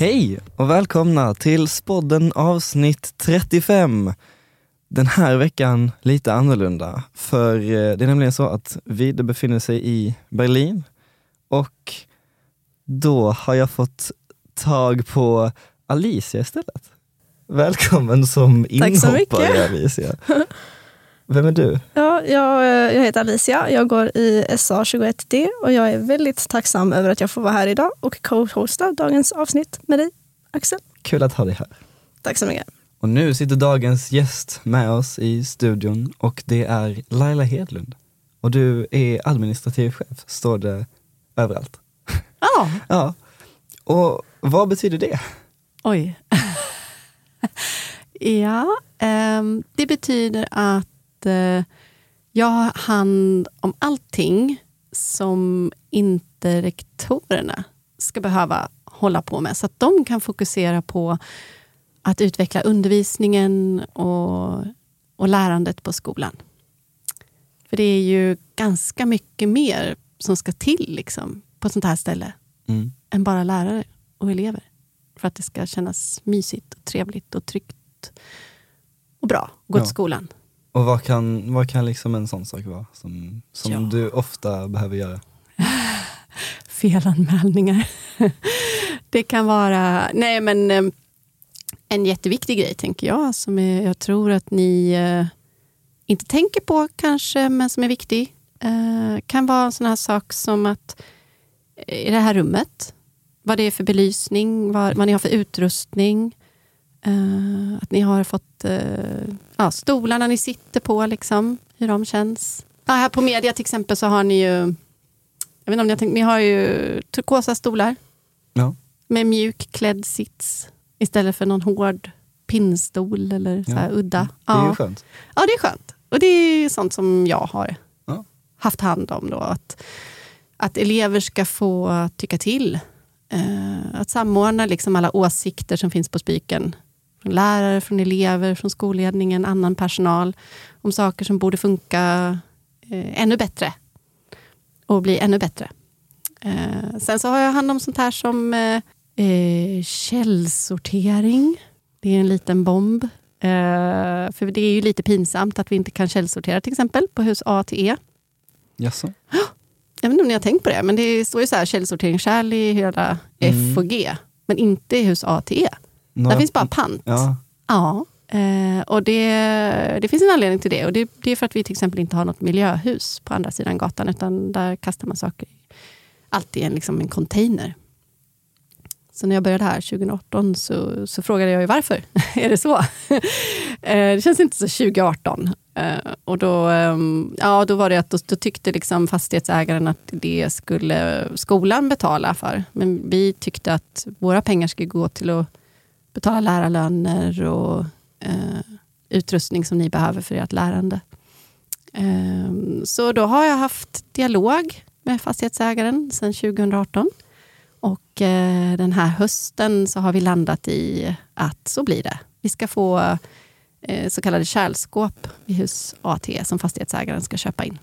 Hej och välkomna till Spodden avsnitt 35. Den här veckan lite annorlunda, för eh, det är nämligen så att Vide befinner sig i Berlin och då har jag fått tag på Alicia istället. Välkommen som inhoppare. Alicia. Vem är du? Ja, jag, eh, jag heter Alicia, jag går i SA21D och jag är väldigt tacksam över att jag får vara här idag och co-hosta dagens avsnitt med dig, Axel. Kul att ha dig här. Tack så mycket. Och nu sitter dagens gäst med oss i studion och det är Laila Hedlund. Och du är administrativ chef, står det överallt. Ja, Ja. Och vad betyder det? Oj. ja, ehm, det betyder att eh, jag har hand om allting som inte rektorerna ska behöva hålla på med. Så att de kan fokusera på att utveckla undervisningen och, och lärandet på skolan. För det är ju ganska mycket mer som ska till liksom, på ett sånt här ställe Mm. än bara lärare och elever. För att det ska kännas mysigt, och trevligt och tryggt och bra att gå Ja. till skolan. Och vad kan, vad kan liksom en sån sak vara som, som Ja. du ofta behöver göra? Felanmälningar. det kan vara... Nej, men eh, en jätteviktig grej, tänker jag, som är, jag tror att ni eh, inte tänker på kanske, men som är viktig, eh, kan vara en sån här sak som att eh, i det här rummet, vad det är för belysning, vad, vad ni har för utrustning, eh, att ni har fått eh, ja, stolarna ni sitter på, liksom, hur de känns. Ja, här på media till exempel så har ni ju, jag vet inte om ni har tänkt, ni har ju turkosa stolar Ja. med mjuk klädd sits istället för någon hård pinnstol eller så här udda. Det är ju skönt. Ja, det är skönt. Och det är sånt som jag har haft hand om. Då, att, att elever ska få tycka till. Eh, att samordna liksom alla åsikter som finns på spiken. Från lärare, från elever, från skolledningen, annan personal. Om saker som borde funka eh, ännu bättre. Och bli ännu bättre. Eh, sen så har jag hand om sånt här som eh, eh, källsortering. Det är en liten bomb. Eh, för det är ju lite pinsamt att vi inte kan källsortera till exempel på hus A till E. Jaså? Jag vet inte om ni har tänkt på det, men det står ju så här källsortering kärl i hela Mm. F och G, men inte i hus A till E. Några- Där finns bara pant. Ja, Ja, eh, och det, det finns en anledning till det. Och det, det är för att vi till exempel inte har något miljöhus på andra sidan gatan, utan där kastar man saker alltid i en, liksom en container. Så när jag började här 2018 så, så frågade jag ju varför. är det så? Eh, det känns inte så 2018. Eh, och då, ehm, ja, då var det att då, då tyckte liksom fastighetsägaren att det skulle skolan betala för. Men vi tyckte att våra pengar skulle gå till att betala lärarlöner och eh, utrustning som ni behöver för ert lärande. Eh, så då har jag haft dialog med fastighetsägaren sedan 2018. Och eh, den här hösten så har vi landat i att så blir det. Vi ska få eh, så kallade kärlskåp i hus AT som fastighetsägaren ska köpa in.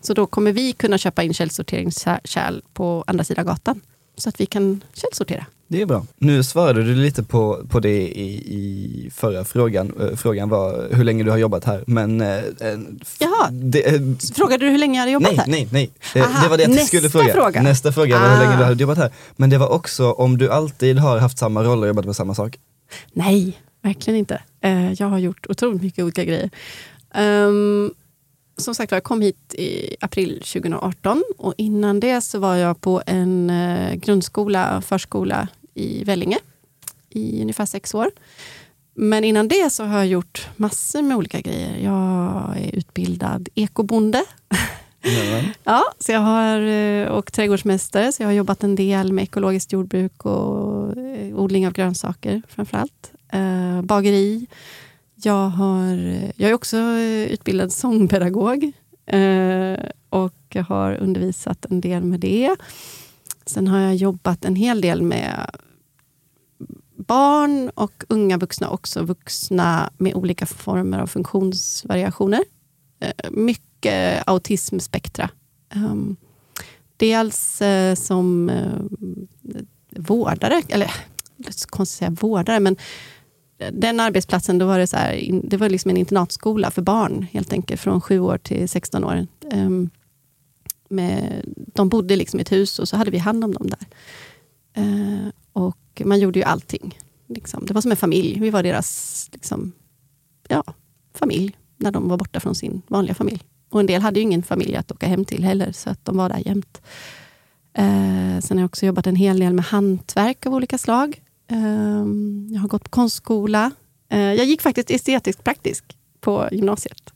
Så då kommer vi kunna köpa in källsorteringskärl på andra sidan gatan. Så att vi kan källsortera det är bra. Nu svarade du lite på, på det i, i förra frågan. Eh, Frågan var hur länge du har jobbat här. Men, eh, eh, Jaha. det, eh, Frågade du hur länge jag hade jobbat nej, här? nej, nej. Eh, Aha, det var det jag nästa skulle fråga. fråga. Nästa fråga var hur länge Ah. du hade jobbat här. Men det var också om du alltid har haft samma roll och jobbat med samma sak. Nej, verkligen inte. Eh, jag har gjort otroligt mycket olika grejer. Ehm, som sagt jag kom hit i april 2018 och innan det så var jag på en eh, grundskola, förskola i Vellinge i ungefär sex år. Men innan det så har jag gjort massor med olika grejer. Jag är utbildad ekobonde. Ja. Ja, så jag har, eh, och trädgårdsmästare, så jag har jobbat en del med ekologiskt jordbruk och eh, odling av grönsaker framför allt. Eh, bageri. Jag, har, jag är också eh, utbildad sångpedagog eh, och har undervisat en del med det. Sen har jag jobbat en hel del med barn och unga vuxna, också vuxna med olika former av funktionsvariationer. Eh, mycket autismspektra. Ehm, dels som vårdare, eller det så konstigt att säga vårdare, men den arbetsplatsen, då var det, så här, det var liksom en internatskola för barn, helt enkelt, från 7 år till 16 år. Um, med, de bodde liksom i ett hus och så hade vi hand om dem där. Uh, och man gjorde ju allting. Liksom. Det var som en familj. Vi var deras liksom, ja, familj när de var borta från sin vanliga familj. Och en del hade ju ingen familj att åka hem till heller, så att de var där jämt. Uh, sen har jag också jobbat en hel del med hantverk av olika slag. Eh, jag har gått på konstskola. Eh, jag gick faktiskt estetisk praktisk på gymnasiet.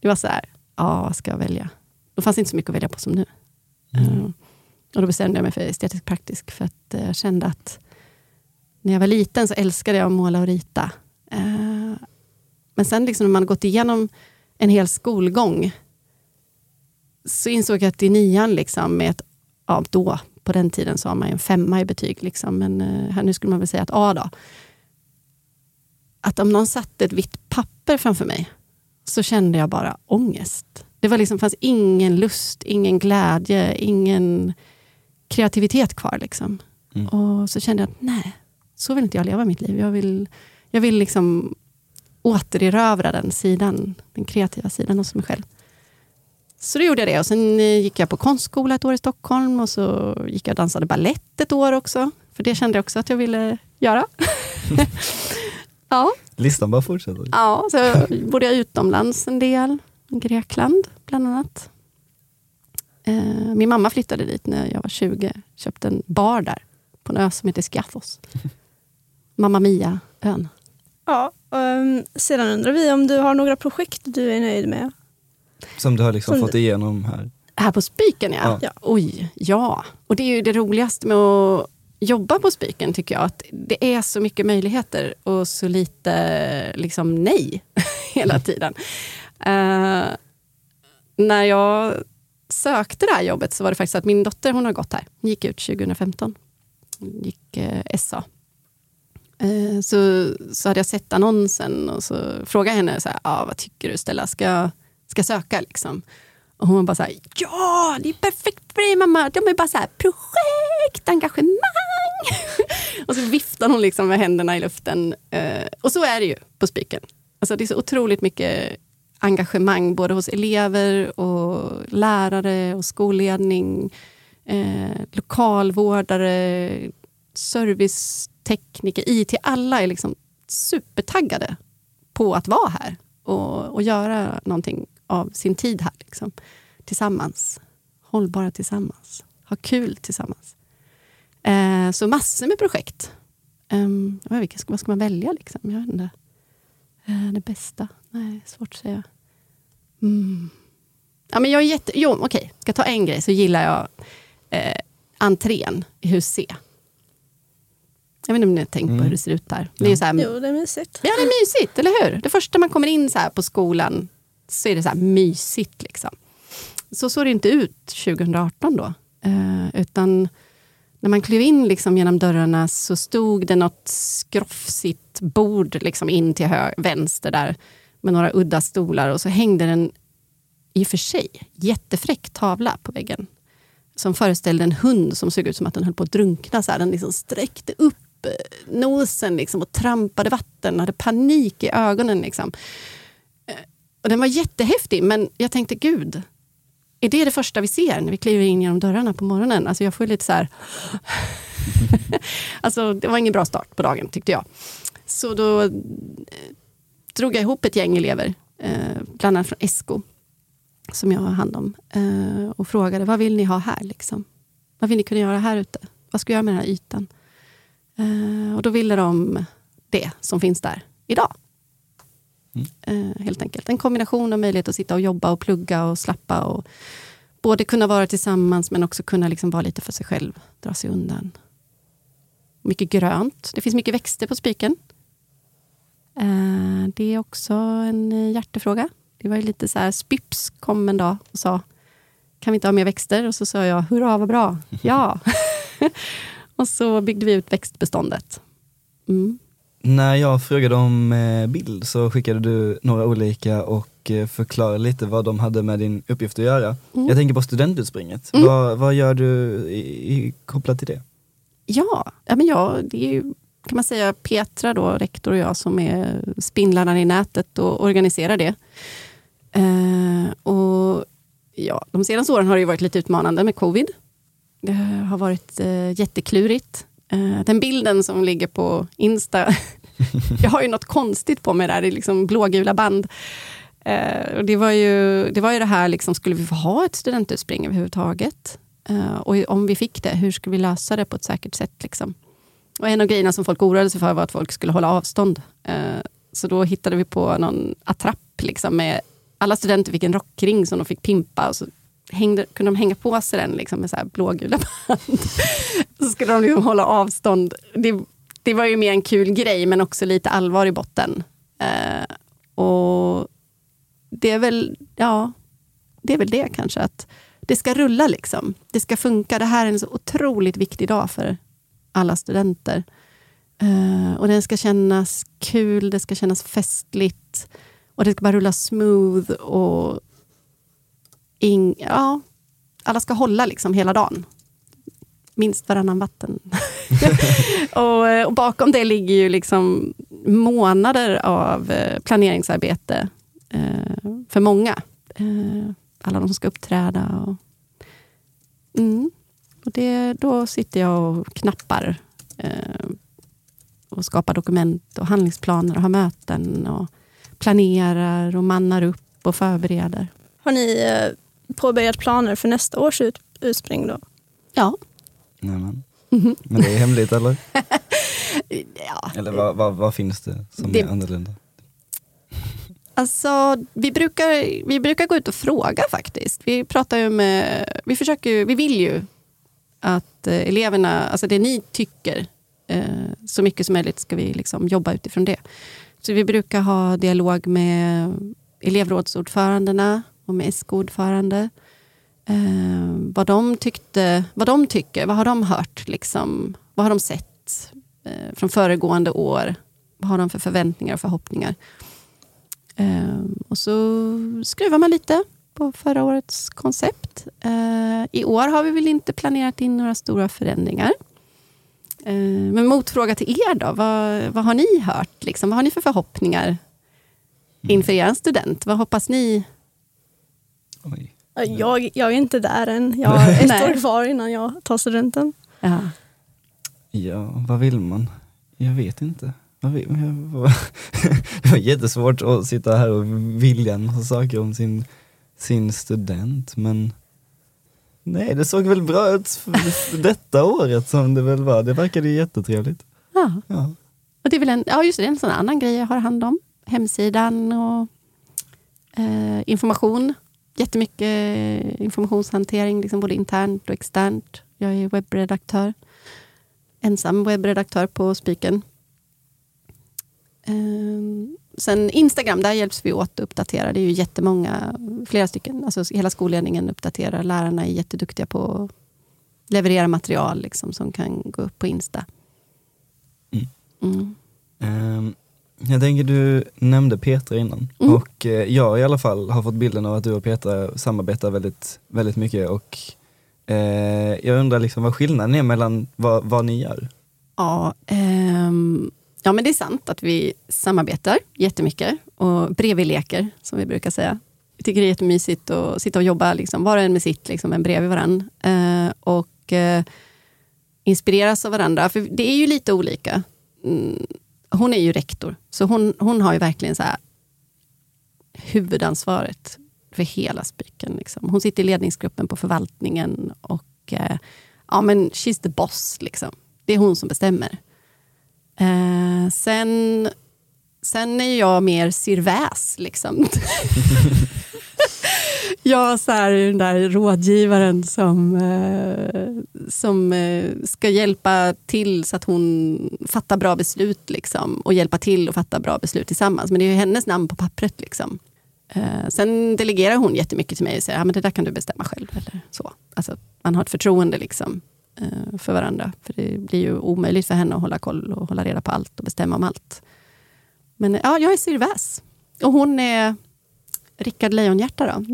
Det var så här, ja, vad ska jag välja? Då fanns inte så mycket att välja på som nu. Eh, och då bestämde jag mig för estetisk praktisk, för att eh, jag kände att när jag var liten så älskade jag att måla och rita. Men sen liksom när man gått igenom en hel skolgång så insåg jag att i nian, liksom, med ett, ja, då, på den tiden så har man ju en femma i betyg, liksom, men eh, här, nu skulle man väl säga ett A. då. Att om någon satte ett vitt papper framför mig så kände jag bara ångest. Det var liksom, fanns ingen lust, ingen glädje, ingen kreativitet kvar. Liksom. Mm. Och så kände jag att nej, så vill inte jag leva mitt liv. Jag vill, jag vill liksom återerövra den sidan, den kreativa sidan hos mig själv. Så då gjorde jag det och sen eh, gick jag på konstskola ett år i Stockholm och så gick jag och dansade ballett ett år också. För det kände jag också att jag ville göra. ja, Listan bara fortsätter. ja, så bodde jag utomlands en del. Grekland bland annat. Eh, min mamma flyttade dit när jag var 20. Köpte en bar där på en ö som heter Skiathos. Mamma Mia-ön. Ja, ehm, sedan undrar vi om du har några projekt du är nöjd med. Som du har liksom Som fått igenom här. Här på Spiken ja. Ja. Oj, ja. Och det är ju det roligaste med att jobba på Spiken tycker jag. Att det är så mycket möjligheter och så lite liksom nej hela tiden. Eh, när jag sökte det här jobbet så var det faktiskt att min dotter hon har gått här. Hon gick ut 2015. Hon gick eh, SA. Eh, så, så hade jag sett annonsen och så frågade jag henne, så här, ah, vad tycker du Stella, ska jag ska söka? Liksom? Och hon bara så här, ja det är perfekt för dig mamma. De är bara så här, projekt, engagemang. och så viftar hon liksom med händerna i luften. Eh, och så är det ju på Spiken. Alltså det är så otroligt mycket engagemang både hos elever och lärare och skolledning, eh, lokalvårdare, servicetekniker, IT. Alla är liksom supertaggade på att vara här och, och göra någonting av sin tid här. Liksom. Tillsammans. Hållbara tillsammans. Ha kul tillsammans. Eh, så massor med projekt. Um, vilka, ska- vad ska man välja? Liksom? Jag vet inte. Eh, det bästa? Nej, svårt att säga. Mm. Ja, men jag är jätte... Jo, okej. Ska jag ta en grej så gillar jag eh, entrén i hus C. Jag vet inte om ni har tänkt på Mm. hur det ser ut där. Det är så här, Jo, det är mysigt. Ja, det är mysigt, eller hur? Det första man kommer in så här på skolan så är det så här mysigt. Liksom. Så såg det inte ut 2018 då. Eh, utan när man klev in liksom genom dörrarna så stod det något skrofsigt bord liksom in till hö- vänster där med några udda stolar och så hängde en i och för sig jättefräck tavla på väggen som föreställde en hund som såg ut som att den höll på att drunkna. Så här. Den liksom sträckte upp nosen liksom och trampade vatten, hade panik i ögonen. Liksom. Och den var jättehäftig, men jag tänkte gud, är det det första vi ser när vi kliver in genom dörrarna på morgonen? Alltså jag får lite så här... alltså det var ingen bra start på dagen tyckte jag. Så då eh, drog jag ihop ett gäng elever, eh, bland annat från Esko, som jag har hand om, eh, och frågade vad vill ni ha här? Liksom? Vad vill ni kunna göra här ute? Vad ska jag göra med den här ytan? Eh, och då ville de det som finns där idag. Eh, helt enkelt. En kombination av möjlighet att sitta och jobba och plugga och slappa och både kunna vara tillsammans men också kunna liksom vara lite för sig själv, dra sig undan. Mycket grönt. Det finns mycket växter på Spiken. Eh, det är också en eh, hjärtefråga. Det var ju lite så här, Spips kom en dag och sa, kan vi inte ha mer växter? Och så sa jag, hurra vad bra, ja. och så byggde vi ut växtbeståndet. Mm. När jag frågade om eh, bild så skickade du några olika och eh, förklarade lite vad de hade med din uppgift att göra. Mm. Jag tänker på studentutspringet. Mm. Vad, vad gör du i, i, kopplat till det? Ja, ja, men ja det är ju, kan man säga Petra, då, rektor och jag som är spindlarna i nätet och organiserar det. Eh, och ja, De senaste åren har det varit lite utmanande med covid. Det har varit eh, jätteklurigt. Eh, den bilden som ligger på Insta, jag har ju något konstigt på mig där, det är liksom blågula band. Eh, och det, var ju, det var ju det här, liksom, skulle vi få ha ett studentutspring överhuvudtaget? Eh, och om vi fick det, hur skulle vi lösa det på ett säkert sätt? Liksom? Och en av grejerna som folk oroade sig för var att folk skulle hålla avstånd. Så då hittade vi på någon attrapp liksom, med alla studenter fick en rockring som de fick pimpa och så hängde, kunde de hänga på sig den liksom, med så här blågula band. så skulle de liksom hålla avstånd. Det, det var ju mer en kul grej men också lite allvar i botten. Eh, och det är väl, ja, det är väl det kanske. att Det ska rulla liksom. Det ska funka. Det här är en så otroligt viktig dag för alla studenter. Uh, och den ska kännas kul, det ska kännas festligt. Och det ska bara rulla smooth. och ing, ja, Alla ska hålla liksom hela dagen. Minst varannan vatten. och, eh, och, bakom det ligger ju liksom månader av eh, planeringsarbete eh, för många. Eh, alla de som ska uppträda. Och, mm, och det, då sitter jag och knappar eh, och skapar dokument och handlingsplaner och har möten och planerar och mannar upp och förbereder. Har ni eh, påbörjat planer för nästa års ut, utspring då? Ja. Nämen. Mm-hmm. Men det är hemligt eller? ja. Eller vad, vad, vad finns det som det, är annorlunda? Alltså, vi, brukar, vi brukar gå ut och fråga faktiskt. Vi pratar ju med, vi, försöker, vi vill ju att eh, eleverna, alltså det ni tycker, eh, så mycket som möjligt ska vi liksom jobba utifrån det. Så vi brukar ha dialog med elevrådsordförandena och med SK-ordförande. Eh, vad, de tyckte, vad de tycker, vad har de hört? Liksom, vad har de sett eh, från föregående år? Vad har de för förväntningar och förhoppningar? Eh, och så skruvar man lite på förra årets koncept. Eh, I år har vi väl inte planerat in några stora förändringar. Eh, men motfråga till er då, vad, vad har ni hört? Liksom? Vad har ni för förhoppningar mm. inför er student? Vad hoppas ni? Oj. Jag, jag är inte där än. Jag har ett år kvar innan jag tar studenten. Ja. ja, vad vill man? Jag vet inte. det var jättesvårt att sitta här och vilja en massa saker om sin, sin student men Nej, det såg väl bra ut för detta året som det väl var. Det verkade jättetrevligt. Ja. ja. Och det är väl en, ja, just det, en sån annan grej jag har hand om. Hemsidan och eh, information. Jättemycket informationshantering, liksom både internt och externt. Jag är webbredaktör. Ensam webbredaktör på Spiken. Eh, sen Instagram, där hjälps vi åt att uppdatera. Det är ju jättemånga, flera stycken. Alltså hela skolledningen uppdaterar. Lärarna är jätteduktiga på att leverera material liksom, som kan gå upp på Insta. Mm. Mm. Um, jag tänker du nämnde Petra innan mm. och uh, jag i alla fall har fått bilden av att du och Petra samarbetar väldigt, väldigt mycket och uh, jag undrar liksom vad skillnaden är mellan vad, vad ni gör? Ja, um Ja, men det är sant att vi samarbetar jättemycket och bredvidleker, som vi brukar säga. Vi tycker det är jättemysigt att sitta och jobba, liksom, var och en med sitt, liksom, en bredvid varandra. Eh, och eh, inspireras av varandra, för det är ju lite olika. Mm, hon är ju rektor, så hon, hon har ju verkligen så här, huvudansvaret för hela Spiken. Liksom. Hon sitter i ledningsgruppen på förvaltningen och eh, ja, men she's the boss. Liksom. Det är hon som bestämmer. Eh, sen, sen är jag mer sirväs. Liksom. jag så här, den där rådgivaren som, eh, som eh, ska hjälpa till så att hon fattar bra beslut. Liksom, och hjälpa till att fatta bra beslut tillsammans. Men det är ju hennes namn på pappret. Liksom. Eh, sen delegerar hon jättemycket till mig och säger att ja, det där kan du bestämma själv. Eller så. Alltså, man har ett förtroende. Liksom. För varandra. För det blir ju omöjligt för henne att hålla koll och hålla reda på allt och bestämma om allt. Men ja, jag är Siri Och hon är Rickard Lejonhjärta då.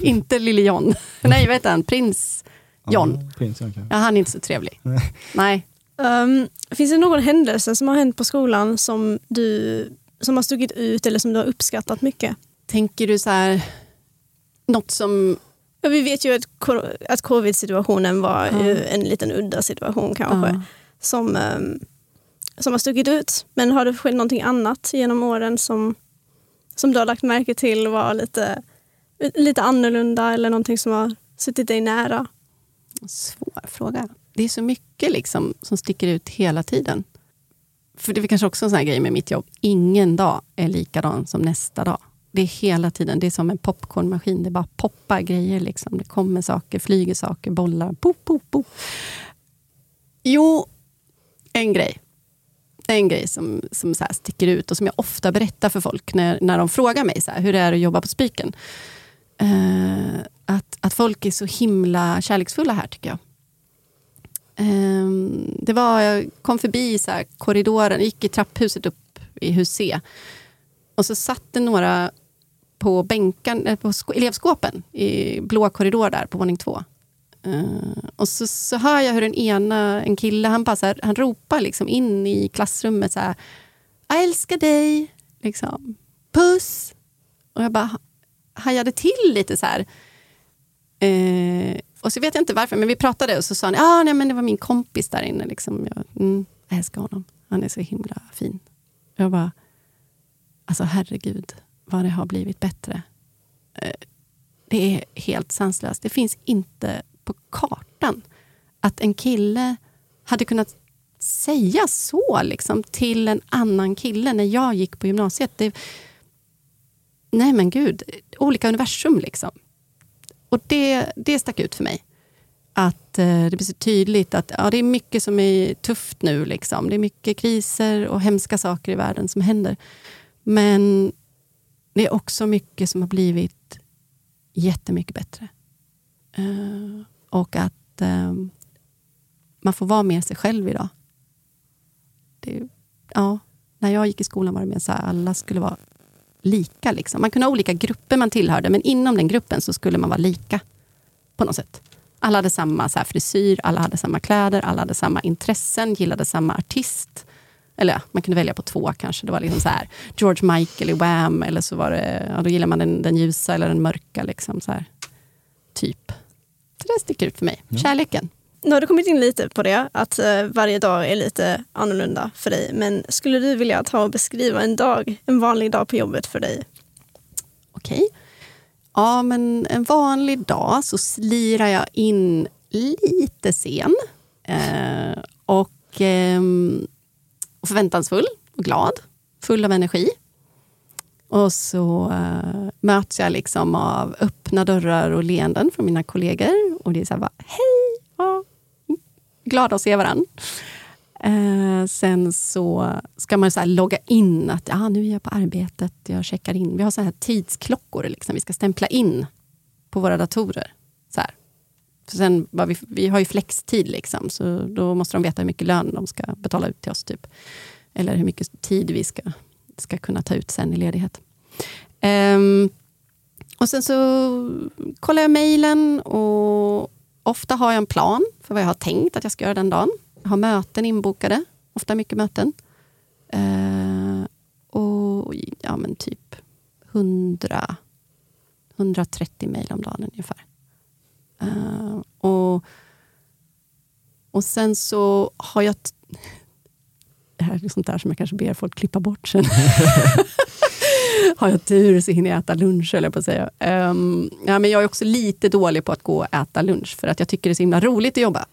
inte Lille John. Nej, vad heter han? Prins John. Ja, prins John ja, han är inte så trevlig. Nej. Um, finns det någon händelse som har hänt på skolan som, du, som har stuckit ut eller som du har uppskattat mycket? Tänker du så här, något som... Ja, vi vet ju att, att covid-situationen var Ja. ju en liten udda situation kanske. Ja. Som, um, som har stuckit ut. Men har det skett någonting annat genom åren som, som du har lagt märke till var lite, lite annorlunda eller någonting som har suttit dig nära? Svår fråga. Det är så mycket liksom som sticker ut hela tiden. För det är kanske också en sån här grej med mitt jobb. Ingen dag är likadan som nästa dag. Det är hela tiden, det är som en popcornmaskin. Det bara poppar grejer. Liksom. Det kommer saker, flyger saker, bollar. Pop, pop, pop. Jo, en grej. En grej som, som så här sticker ut och som jag ofta berättar för folk när, när de frågar mig så här, hur det är att jobba på Spiken. Eh, att, att folk är så himla kärleksfulla här tycker jag. Ehm, det var, jag kom förbi så här, korridoren, gick i trapphuset upp i hus C. Och så satt det några på bänkan, eh, på elevskåpen i blå korridor där på våning två. Uh, och så, så hör jag hur den ena, en kille, han, bara så här, han ropar liksom in i klassrummet så här, jag älskar dig, liksom. puss. Och jag bara hajade till lite så här. Uh, och så vet jag inte varför, men vi pratade och så sa han, ah, nej, men det var min kompis där inne. Liksom. Jag, mm, jag älskar honom, han är så himla fin. Jag bara, alltså herregud, vad det har blivit bättre. Uh, det är helt sanslöst. Det finns inte på kartan att en kille hade kunnat säga så liksom, till en annan kille när jag gick på gymnasiet. Det, nej men gud, olika universum liksom. Och det, det stack ut för mig. Att eh, det blir så tydligt att ja, det är mycket som är tufft nu. Liksom. Det är mycket kriser och hemska saker i världen som händer. Men det är också mycket som har blivit jättemycket bättre. Eh, och att eh, man får vara mer sig själv idag. Det, ja, när jag gick i skolan var det mer så här, alla skulle vara lika. Liksom. Man kunde ha olika grupper man tillhörde, men inom den gruppen så skulle man vara lika på något sätt. Alla hade samma så här, frisyr, alla hade samma kläder, alla hade samma intressen, gillade samma artist. Eller ja, man kunde välja på två kanske. Det var liksom så här, George Michael i Wham, eller så var det, ja, då gillar man den, den ljusa eller den mörka. Liksom, så här, typ. Så det sticker ut för mig. Kärleken. Nu har du kommit in lite på det, att eh, varje dag är lite annorlunda för dig. Men skulle du vilja ta och beskriva en dag, en vanlig dag på jobbet för dig? Okej. Ja, men en vanlig dag så slirar jag in lite sen. Eh, och och förväntansfull och glad. Full av energi. Och så uh, möts jag liksom av öppna dörrar och leenden från mina kollegor. Och det är så här bara, hej! Och mm. glada att se varandra. Uh, eh, sen så ska man så här logga in att ah, nu är jag på arbetet, jag checkar in. Vi har så här tidsklockor, liksom. vi ska stämpla in på våra datorer. Så här. Sen, vi, vi har ju flextid, liksom, så då måste de veta hur mycket lön de ska betala ut till oss. Typ. Eller hur mycket tid vi ska, ska kunna ta ut sen i ledighet. Um, och sen så kollar jag mejlen och ofta har jag en plan för vad jag har tänkt att jag ska göra den dagen. Jag har möten inbokade, ofta mycket möten. Uh, och ja, men typ 100, 130 mejl om dagen ungefär. Uh, och, och sen så har jag... Det här är sånt där som jag kanske ber folk klippa bort sen. har jag tur så hinner jag äta lunch, eller på att säga. Um, ja, men jag är också lite dålig på att gå och äta lunch, för att jag tycker det är så himla roligt att jobba.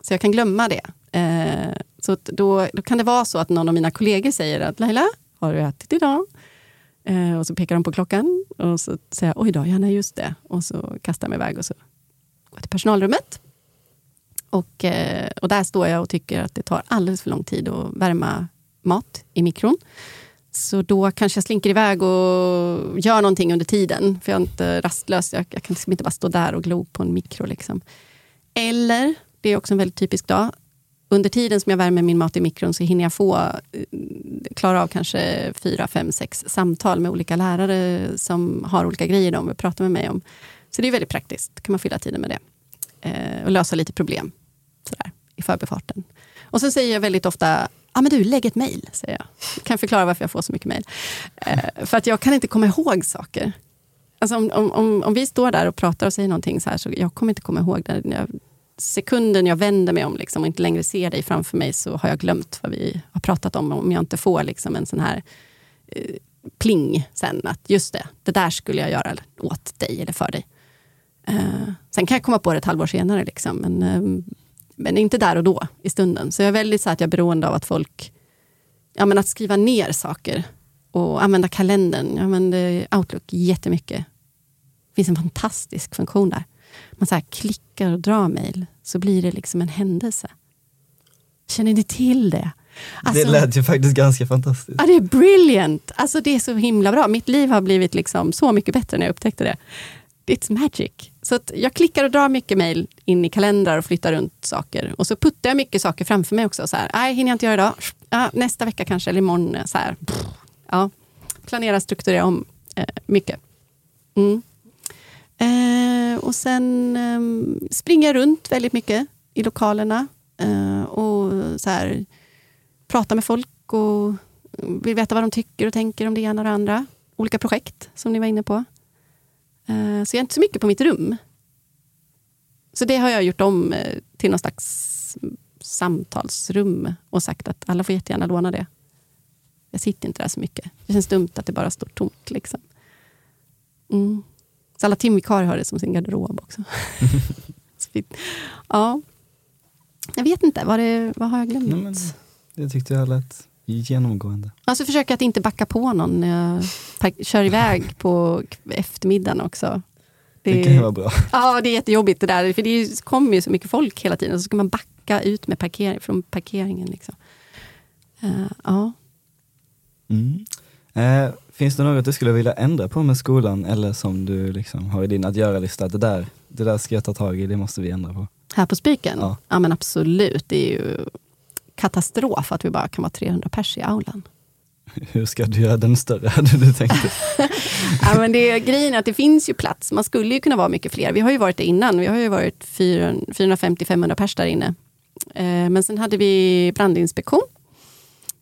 Så jag kan glömma det. Uh, så att då, då kan det vara så att någon av mina kollegor säger att Laila, har du ätit idag? Uh, och så pekar de på klockan och så säger jag, oj då, ja nej just det. Och så kastar jag mig iväg och så går jag till personalrummet. Och, eh, och där står jag och tycker att det tar alldeles för lång tid att värma mat i mikron. Så då kanske jag slinker iväg och gör någonting under tiden. För jag är inte rastlös. Jag, jag kan liksom inte bara stå där och glo på en mikro. Liksom. Eller, det är också en väldigt typisk dag. Under tiden som jag värmer min mat i mikron så hinner jag få eh, klara av kanske fyra, fem, sex samtal med olika lärare som har olika grejer de vill prata med mig om. Så det är väldigt praktiskt. kan man fylla tiden med det. Eh, och lösa lite problem sådär, i förbifarten. Och så säger jag väldigt ofta, ja men du, lägg ett mejl, säger jag. Kan jag förklara varför jag får så mycket mejl. Eh, för att jag kan inte komma ihåg saker. Alltså om, om, om, om vi står där och pratar och säger någonting så här, så jag kommer inte komma ihåg det. Jag, sekunden jag vänder mig om liksom, och inte längre ser dig framför mig så har jag glömt vad vi har pratat om. Om jag inte får liksom, en sån här eh, pling sen att just det, det där skulle jag göra åt dig eller för dig. Eh, sen kan jag komma på det ett halvår senare, liksom, men, eh, men inte där och då i stunden. Så jag är väldigt så att jag är beroende av att folk, ja men att skriva ner saker och använda kalendern. Jag använder Outlook jättemycket. Det finns en fantastisk funktion där. Man så klickar och drar mejl så blir det liksom en händelse. Känner ni till det? Alltså, det lät ju faktiskt ganska fantastiskt. Ja, det är brilliant! Alltså, det är så himla bra. Mitt liv har blivit liksom så mycket bättre när jag upptäckte det. It's magic. Så jag klickar och drar mycket mejl in i kalendrar och flyttar runt saker. Och så puttar jag mycket saker framför mig också. Så här, nej, hinner jag inte göra idag. Ja, nästa vecka kanske, eller imorgon. Så här. Ja, planera, strukturera om eh, mycket. Mm. Eh, och sen eh, springer jag runt väldigt mycket i lokalerna. Eh, och så här, pratar med folk och vill veta vad de tycker och tänker om det ena och det andra. Olika projekt som ni var inne på. Eh, så jag är inte så mycket på mitt rum. Så det har jag gjort om eh, till någon slags samtalsrum och sagt att alla får jättegärna låna det. Jag sitter inte där så mycket. Det känns dumt att det bara står tomt. Liksom. Mm. Så alla timvikarier har det som sin garderob också. ja. Jag vet inte, vad, det, vad har jag glömt? Nej, men, det tyckte jag lät genomgående. Alltså försöka att inte backa på någon när jag kör iväg på eftermiddagen också. Det, det kan vara bra. Ja, det är jättejobbigt det där. För det kommer ju så mycket folk hela tiden. Så ska man backa ut med parkering, från parkeringen. Liksom. Uh, ja. Mm. Eh, finns det något du skulle vilja ändra på med skolan eller som du liksom har i din att göra-lista? Det där, det där ska jag ta tag i, det måste vi ändra på. Här på Spiken? Ja. ja men absolut. Det är ju katastrof att vi bara kan vara 300 pers i aulan. Hur ska du göra den större, hade du tänkt? ja, men det, grejen är att det finns ju plats. Man skulle ju kunna vara mycket fler. Vi har ju varit det innan. Vi har ju varit 450-500 pers där inne. Eh, men sen hade vi brandinspektion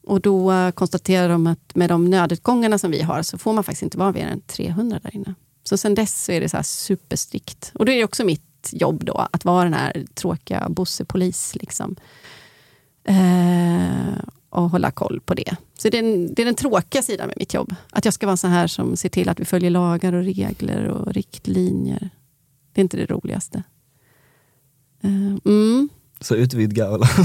och då konstaterar de att med de nödutgångarna som vi har så får man faktiskt inte vara mer än 300 där inne. Så sen dess så är det så superstrikt. Och då är det också mitt jobb då, att vara den här tråkiga Bosse-polis. Liksom. Eh, och hålla koll på det. Så det är, den, det är den tråkiga sidan med mitt jobb. Att jag ska vara så här som ser till att vi följer lagar och regler och riktlinjer. Det är inte det roligaste. Eh, mm. Så utvidga alla.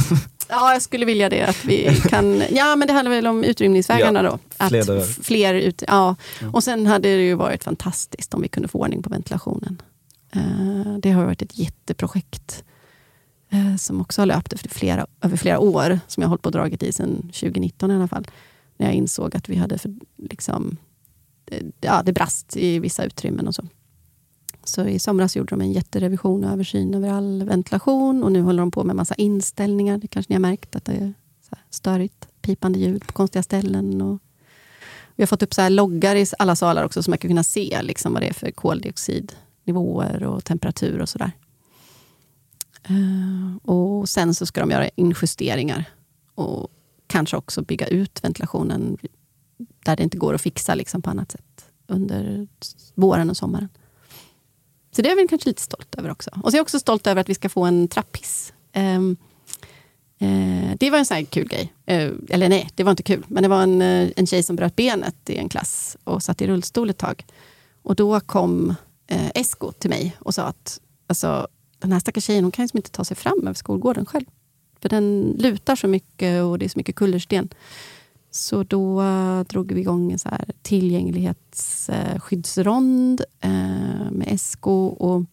Ja, jag skulle vilja det. Att vi kan, ja, men det handlar väl om utrymningsvägarna ja, då. Att fler, fler ut, ja. Och sen hade det ju varit fantastiskt om vi kunde få ordning på ventilationen. Uh, det har varit ett jätteprojekt Eh, som också har löpt efter flera, över flera år, som jag har hållit på och dragit i sedan 2019 i alla fall. När jag insåg att vi hade, för, liksom, eh, ja, det brast i vissa utrymmen och så. Så i somras gjorde de en jätterevision och översyn över all ventilation och nu håller de på med massa inställningar. Det kanske ni har märkt att det är så störigt, pipande ljud på konstiga ställen. Och vi har fått upp så loggar i alla salar också så man kan kunna se liksom vad det är för koldioxidnivåer och temperatur och sådär. Eh, och sen så ska de göra injusteringar och kanske också bygga ut ventilationen där det inte går att fixa liksom på annat sätt under våren och sommaren. Så det är jag väl kanske lite stolt över också. Och så är jag också stolt över att vi ska få en trapphiss. Ehm, eh, det var en sån här kul grej. Eh, eller nej, det var inte kul. Men det var en, en tjej som bröt benet i en klass och satt i rullstol ett tag. Och då kom Esko till mig och sa att alltså, den här stackars tjejen hon kan liksom inte ta sig fram över skolgården själv. För den lutar så mycket och det är så mycket kullersten. Så då eh, drog vi igång en så här tillgänglighetsskyddsrond eh, med SK och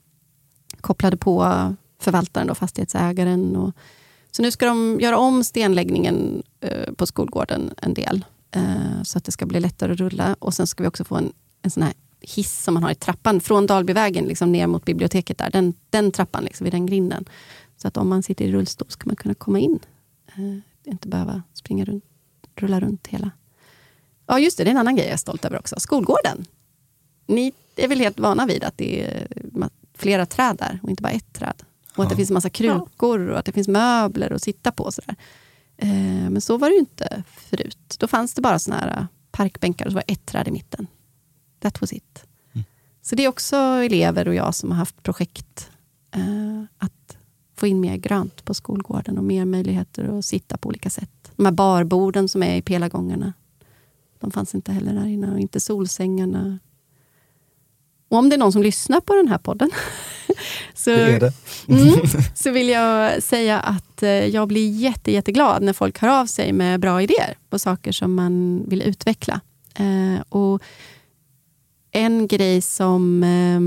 kopplade på förvaltaren, och fastighetsägaren. Och, så nu ska de göra om stenläggningen eh, på skolgården en del så att det ska bli lättare att rulla. Och sen ska vi också få en, en sån här hiss som man har i trappan från Dalbyvägen liksom ner mot biblioteket. där. Den, den trappan, liksom, vid den grinden. Så att om man sitter i rullstol ska man kunna komma in. inte behöva springa runt rulla runt hela. Ja, just det, det är en annan grej jag är stolt över också. Skolgården. Ni är väl helt vana vid att det är flera träd där och inte bara ett träd? Och att det finns massa krukor och att det finns möbler att sitta på. Sådär. Eh, men så var det ju inte förut. Då fanns det bara såna här parkbänkar och så var det ett träd i mitten. That was it. Mm. Så det är också elever och jag som har haft projekt eh, att få in mer grönt på skolgården och mer möjligheter att sitta på olika sätt. De här barborden som är i pelargångarna, de fanns inte heller där inne. Och inte solsängarna. Och om det är någon som lyssnar på den här podden så. Mm, så vill jag säga att eh, jag blir jätte, jätteglad när folk hör av sig med bra idéer på saker som man vill utveckla. Eh, och en grej som, eh,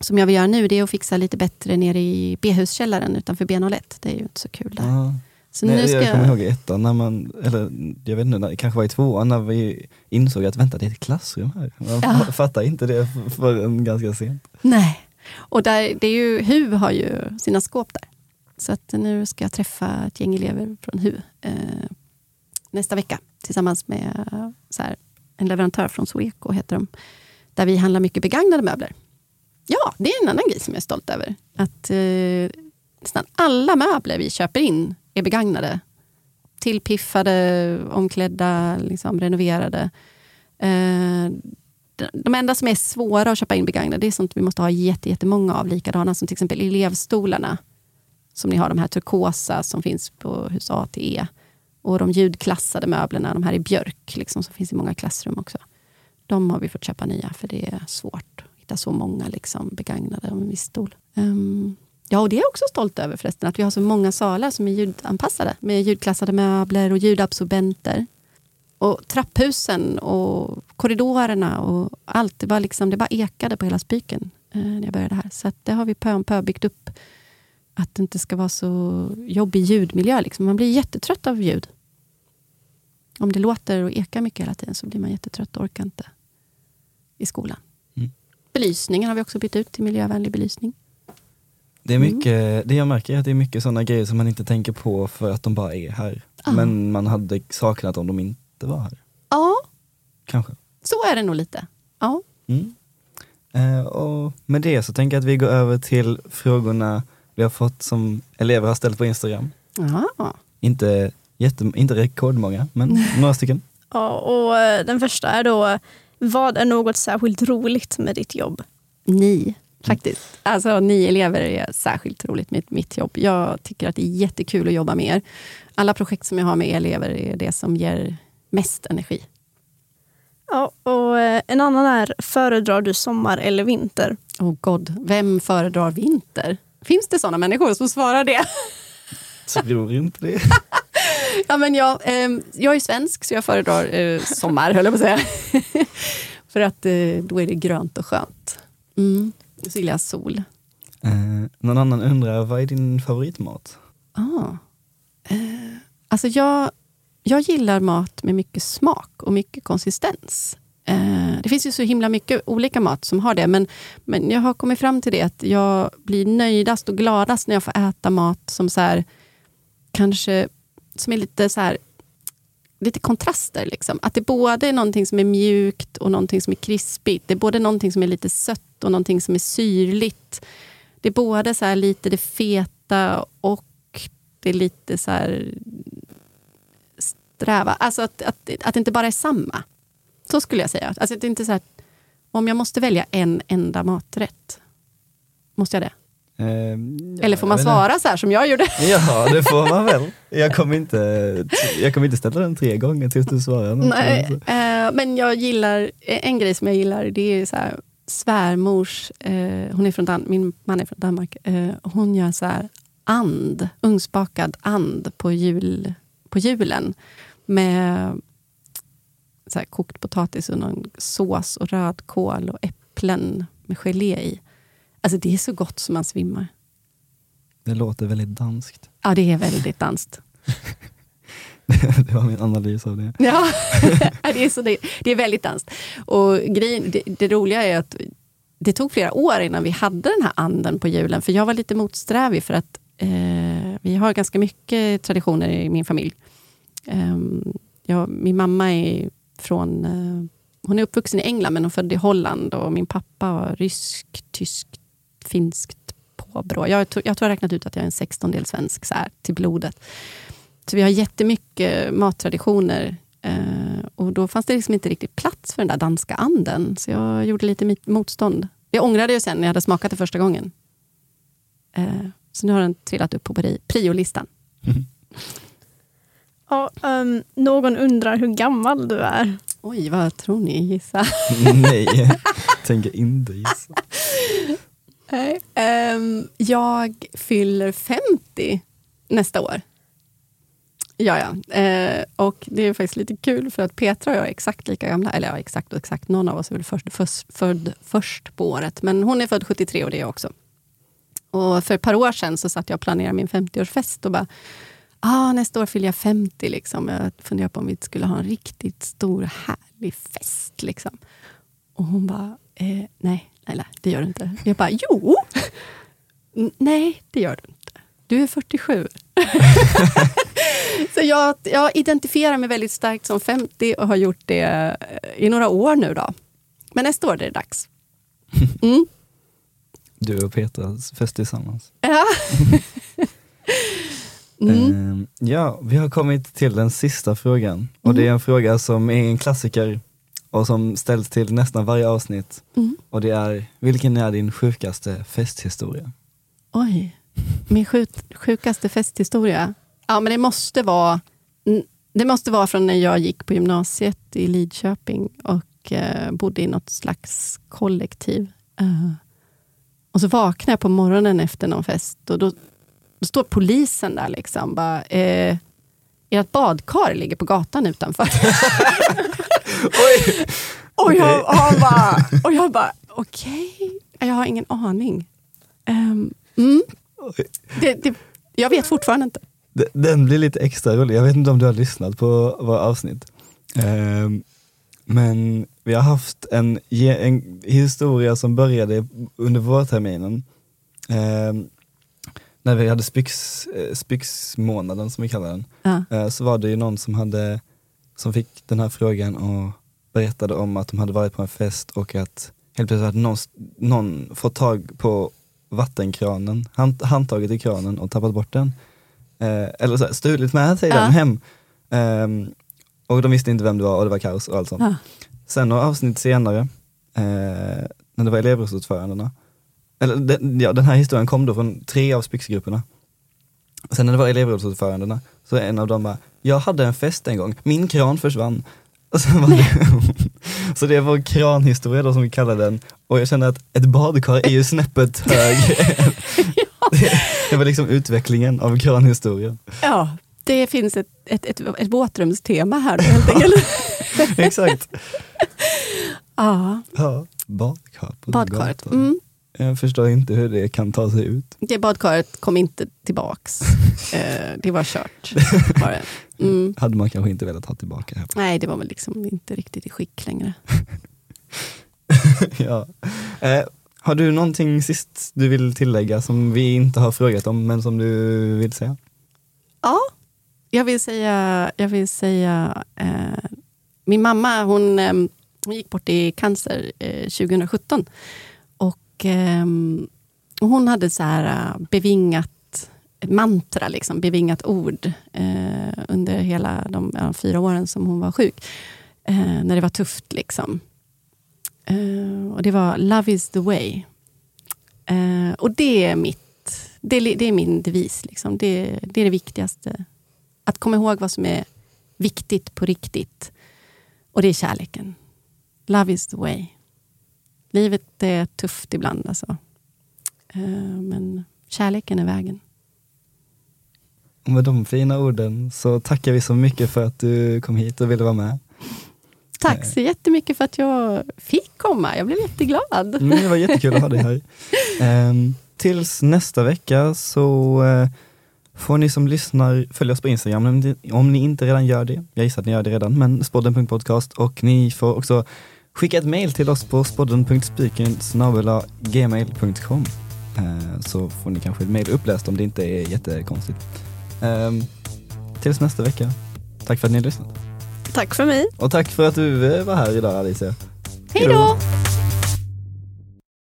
som jag vill göra nu det är att fixa lite bättre nere i B-huskällaren utanför B01. Det är ju inte så kul där. Ja. Så Nej, nu ska jag kommer ihåg i ettan, när man, eller jag vet inte, när- kanske var i tvåan när vi insåg att vänta det är ett klassrum här. Man Ja. fattar inte det förrän ganska sent. Nej. Och där, det är ju, HU har ju sina skåp där. Så att nu ska jag träffa ett gäng elever från HU eh, nästa vecka tillsammans med så här, en leverantör från Sweco heter de. Där vi handlar mycket begagnade möbler. Ja, det är en annan grej som jag är stolt över. Att eh, nästan alla möbler vi köper in är begagnade. Tillpiffade, omklädda, liksom, renoverade. Eh, de- enda som är svåra att köpa in begagnade, det är sånt vi måste ha jättemånga av likadana som till exempel elevstolarna. Som ni har, de här turkosa som finns på hus A till E. Och de ljudklassade möblerna, de här i björk, liksom, som finns i många klassrum också. De har vi fått köpa nya, för det är svårt att hitta så många liksom, begagnade av en viss stol. Um, ja, och det är jag också stolt över förresten, att vi har så många salar som är ljudanpassade. Med ljudklassade möbler och ljudabsorbenter. Och trapphusen och korridorerna och allt. Det, bara, liksom, det bara ekade på hela spiken eh, när jag började här. Så att det har vi pö om pö byggt upp. Att det inte ska vara så jobbig ljudmiljö. Liksom. Man blir jättetrött av ljud. Om det låter och ekar mycket hela tiden så blir man jättetrött och orkar inte i skolan. Mm. Belysningen har vi också bytt ut till miljövänlig belysning. Det, är Mm. mycket, det jag märker är att det är mycket sådana grejer som man inte tänker på för att de bara är här. Ja. Men man hade saknat om de inte var här. Ja, Kanske. så är det nog lite. Ja. Mm. Eh, och med det så tänker jag att vi går över till frågorna vi har fått som elever har ställt på Instagram. Aha. Inte, jätte, inte rekordmånga, men några stycken. Ja, och eh, den första är då, vad är något särskilt roligt med ditt jobb? Ni, faktiskt. Alltså ni elever är särskilt roligt med mitt jobb. Jag tycker att det är jättekul att jobba med er. Alla projekt som jag har med elever är det som ger mest energi. Ja, och eh, en annan är, föredrar du sommar eller vinter? Oh god, vem föredrar vinter? Finns det sådana människor som svarar det? Tror inte det. Ja, men jag, ehm, jag är svensk så jag föredrar eh, sommar, höll jag på att säga. För att eh, då är det grönt och skönt. Mm. Så gillar jag sol. Eh, någon annan undrar, vad är din favoritmat? Ah. Eh, alltså jag, jag gillar mat med mycket smak och mycket konsistens. Eh, det finns ju så himla mycket olika mat som har det, men, men jag har kommit fram till det att jag blir nöjdast och gladast när jag får äta mat som så här, kanske som är lite så här lite kontraster. Liksom. Att det både är någonting som är mjukt och någonting som är krispigt. Det är både någonting som är lite sött och någonting som är syrligt. Det är både så här lite det feta och det är lite så här sträva. Alltså att, att, att det inte bara är samma. Så skulle jag säga. Alltså att det inte så här, om jag måste välja en enda maträtt, måste jag det? Eh, Eller får man svara så här som jag gjorde? Ja, det får man väl. Jag kommer inte, jag kommer inte ställa den tre gånger tills du svarar. något. Nej, eh, men jag gillar, en grej som jag gillar det är så här, svärmors, eh, hon är från Dan- min man är från Danmark, eh, hon gör så här and, ugnsbakad and på, jul, på julen med så här, kokt potatis och någon sås och rödkål och äpplen med gelé i. Alltså det är så gott som man svimmar. Det låter väldigt danskt. Ja, det är väldigt danskt. Det var min analys av det. Ja, det är, så det, det är väldigt danskt. Och grejen, det, det roliga är att det tog flera år innan vi hade den här anden på julen. För jag var lite motsträvig för att eh, vi har ganska mycket traditioner i min familj. Eh, jag, min mamma är från... Eh, hon är uppvuxen i England men hon född i Holland och min pappa var rysk, tysk, finskt, påbrå. Jag, tror- jag tror jag har räknat ut att jag är en sextondel svensk så här, till blodet. Så vi har jättemycket mattraditioner. Eh, och då fanns det liksom inte riktigt plats för den där danska anden. Så jag gjorde lite motstånd. Jag ångrade ju sen när jag hade smakat det första gången. Eh, så nu har den trillat upp på pri- priolistan. Ja, ehm, någon undrar hur gammal du är. Oj, vad tror ni? Gissa. Nej, tänker inte gissa. Nej. Um, jag fyller 50 nästa år. Ja, ja. Eh, och det är faktiskt lite kul för att Petra och jag är exakt lika gamla. Eller ja, exakt och exakt. Någon av oss är väl först, först, född först på året. Men hon är född 73 och det är jag också. Och för ett par år sedan så satt jag och planerade min 50-årsfest och bara ah, nästa år fyller jag 50. Liksom. Jag funderar på om vi skulle ha en riktigt stor härlig fest. Liksom. Och hon bara, eh, nej, nej, nej, det gör du inte. Jag bara, jo! Nej, det gör du inte. Du är 47. Så jag, jag identifierar mig väldigt starkt som 50 och har gjort det eh, i några år nu. då. Men nästa år är det dags. Mm. Du och Petras fest tillsammans. Ja. Mm. Ehm, ja, vi har kommit till den sista frågan. Och det är en fråga som är en klassiker och som ställs till nästan varje avsnitt. Mm. Och det är, vilken är din sjukaste festhistoria? Oj, min sjuk, sjukaste festhistoria. Ja, men det måste vara det måste vara från när jag gick på gymnasiet i Lidköping och eh, bodde i något slags kollektiv. Eh, och så vaknade jag på morgonen efter någon fest och då, då står polisen där liksom. Bara, eh, ert badkar ligger på gatan utanför. Oj! Och jag, och han bara, och jag bara, okej, jag har ingen aning. Ehm, mm, det, det, jag vet fortfarande inte. Den blir lite extra rolig. Jag vet inte om du har lyssnat på våra avsnitt. Ehm, men vi har haft en, en historia som började under vårterminen. Ehm, när vi hade spyx, eh, spyxmånaden som vi kallar den. Ja. Eh, så var det ju någon som, hade, som fick den här frågan och berättade om att de hade varit på en fest och att helt plötsligt hade någon, någon fått tag på vattenkranen, hand, handtaget i kranen och tappat bort den. Eh, eller så här, stulit med sig Ja. den hem. Ehm, och de visste inte vem det var och det var kaos och allt sånt. Ja. Sen några avsnitt senare, eh, när det var elevrådsordförandena, eller den, ja, den här historien kom då från tre av spyxgrupperna. Sen när det var elevrådsordförandena, så en av dem bara, jag hade en fest en gång, min kran försvann. Det, så det var kranhistoria då som vi kallar den, och jag kände att ett badkar är ju snäppet högre. det, det var liksom utvecklingen av kranhistorien. ja, det finns ett, ett, ett, ett våtrumstema här helt enkelt. Exakt. ja, Ja, badkar på badkaret. Mm. Jag förstår inte hur det kan ta sig ut. Det badkaret kom inte tillbaks. Eh, det var kört. Var det. Mm. Hade man kanske inte velat ha tillbaka. Här. Nej, det var väl liksom inte riktigt i skick längre. ja. eh, har du någonting sist du vill tillägga som vi inte har frågat om men som du vill säga? Ja, jag vill säga, jag vill säga eh, min mamma hon, eh, hon gick bort i cancer eh, 2017. Och ehm, och hon hade så här eh, bevingat mantra, liksom, bevingat ord eh, under hela de ja, fyra åren som hon var sjuk. Eh, när det var tufft. liksom. Eh, och det var Love is the way. Eh, och det är mitt det, det är min devis. Liksom. Det, det är det viktigaste. Att komma ihåg vad som är viktigt på riktigt. Och det är kärleken. Love is the way. Livet är tufft ibland. Alltså. Eh, men kärleken är vägen. Och med de fina orden så tackar vi så mycket för att du kom hit och ville vara med. Tack så jättemycket för att jag fick komma. Jag blev jätteglad. Mm, det var jättekul att ha dig här. Ehm, tills nästa vecka så eh, får ni som lyssnar följa oss på Instagram om ni, om ni inte redan gör det. Jag gissar att ni gör det redan, men spodden.podcast och ni får också skicka ett mail till oss på spodden.spiken gmail.com eh, så får ni kanske ett mail uppläst om det inte är jättekonstigt. Ehm, tills nästa vecka. Tack för att ni har lyssnat. Tack för mig. Och tack för att du var här idag Alicia. Hej då!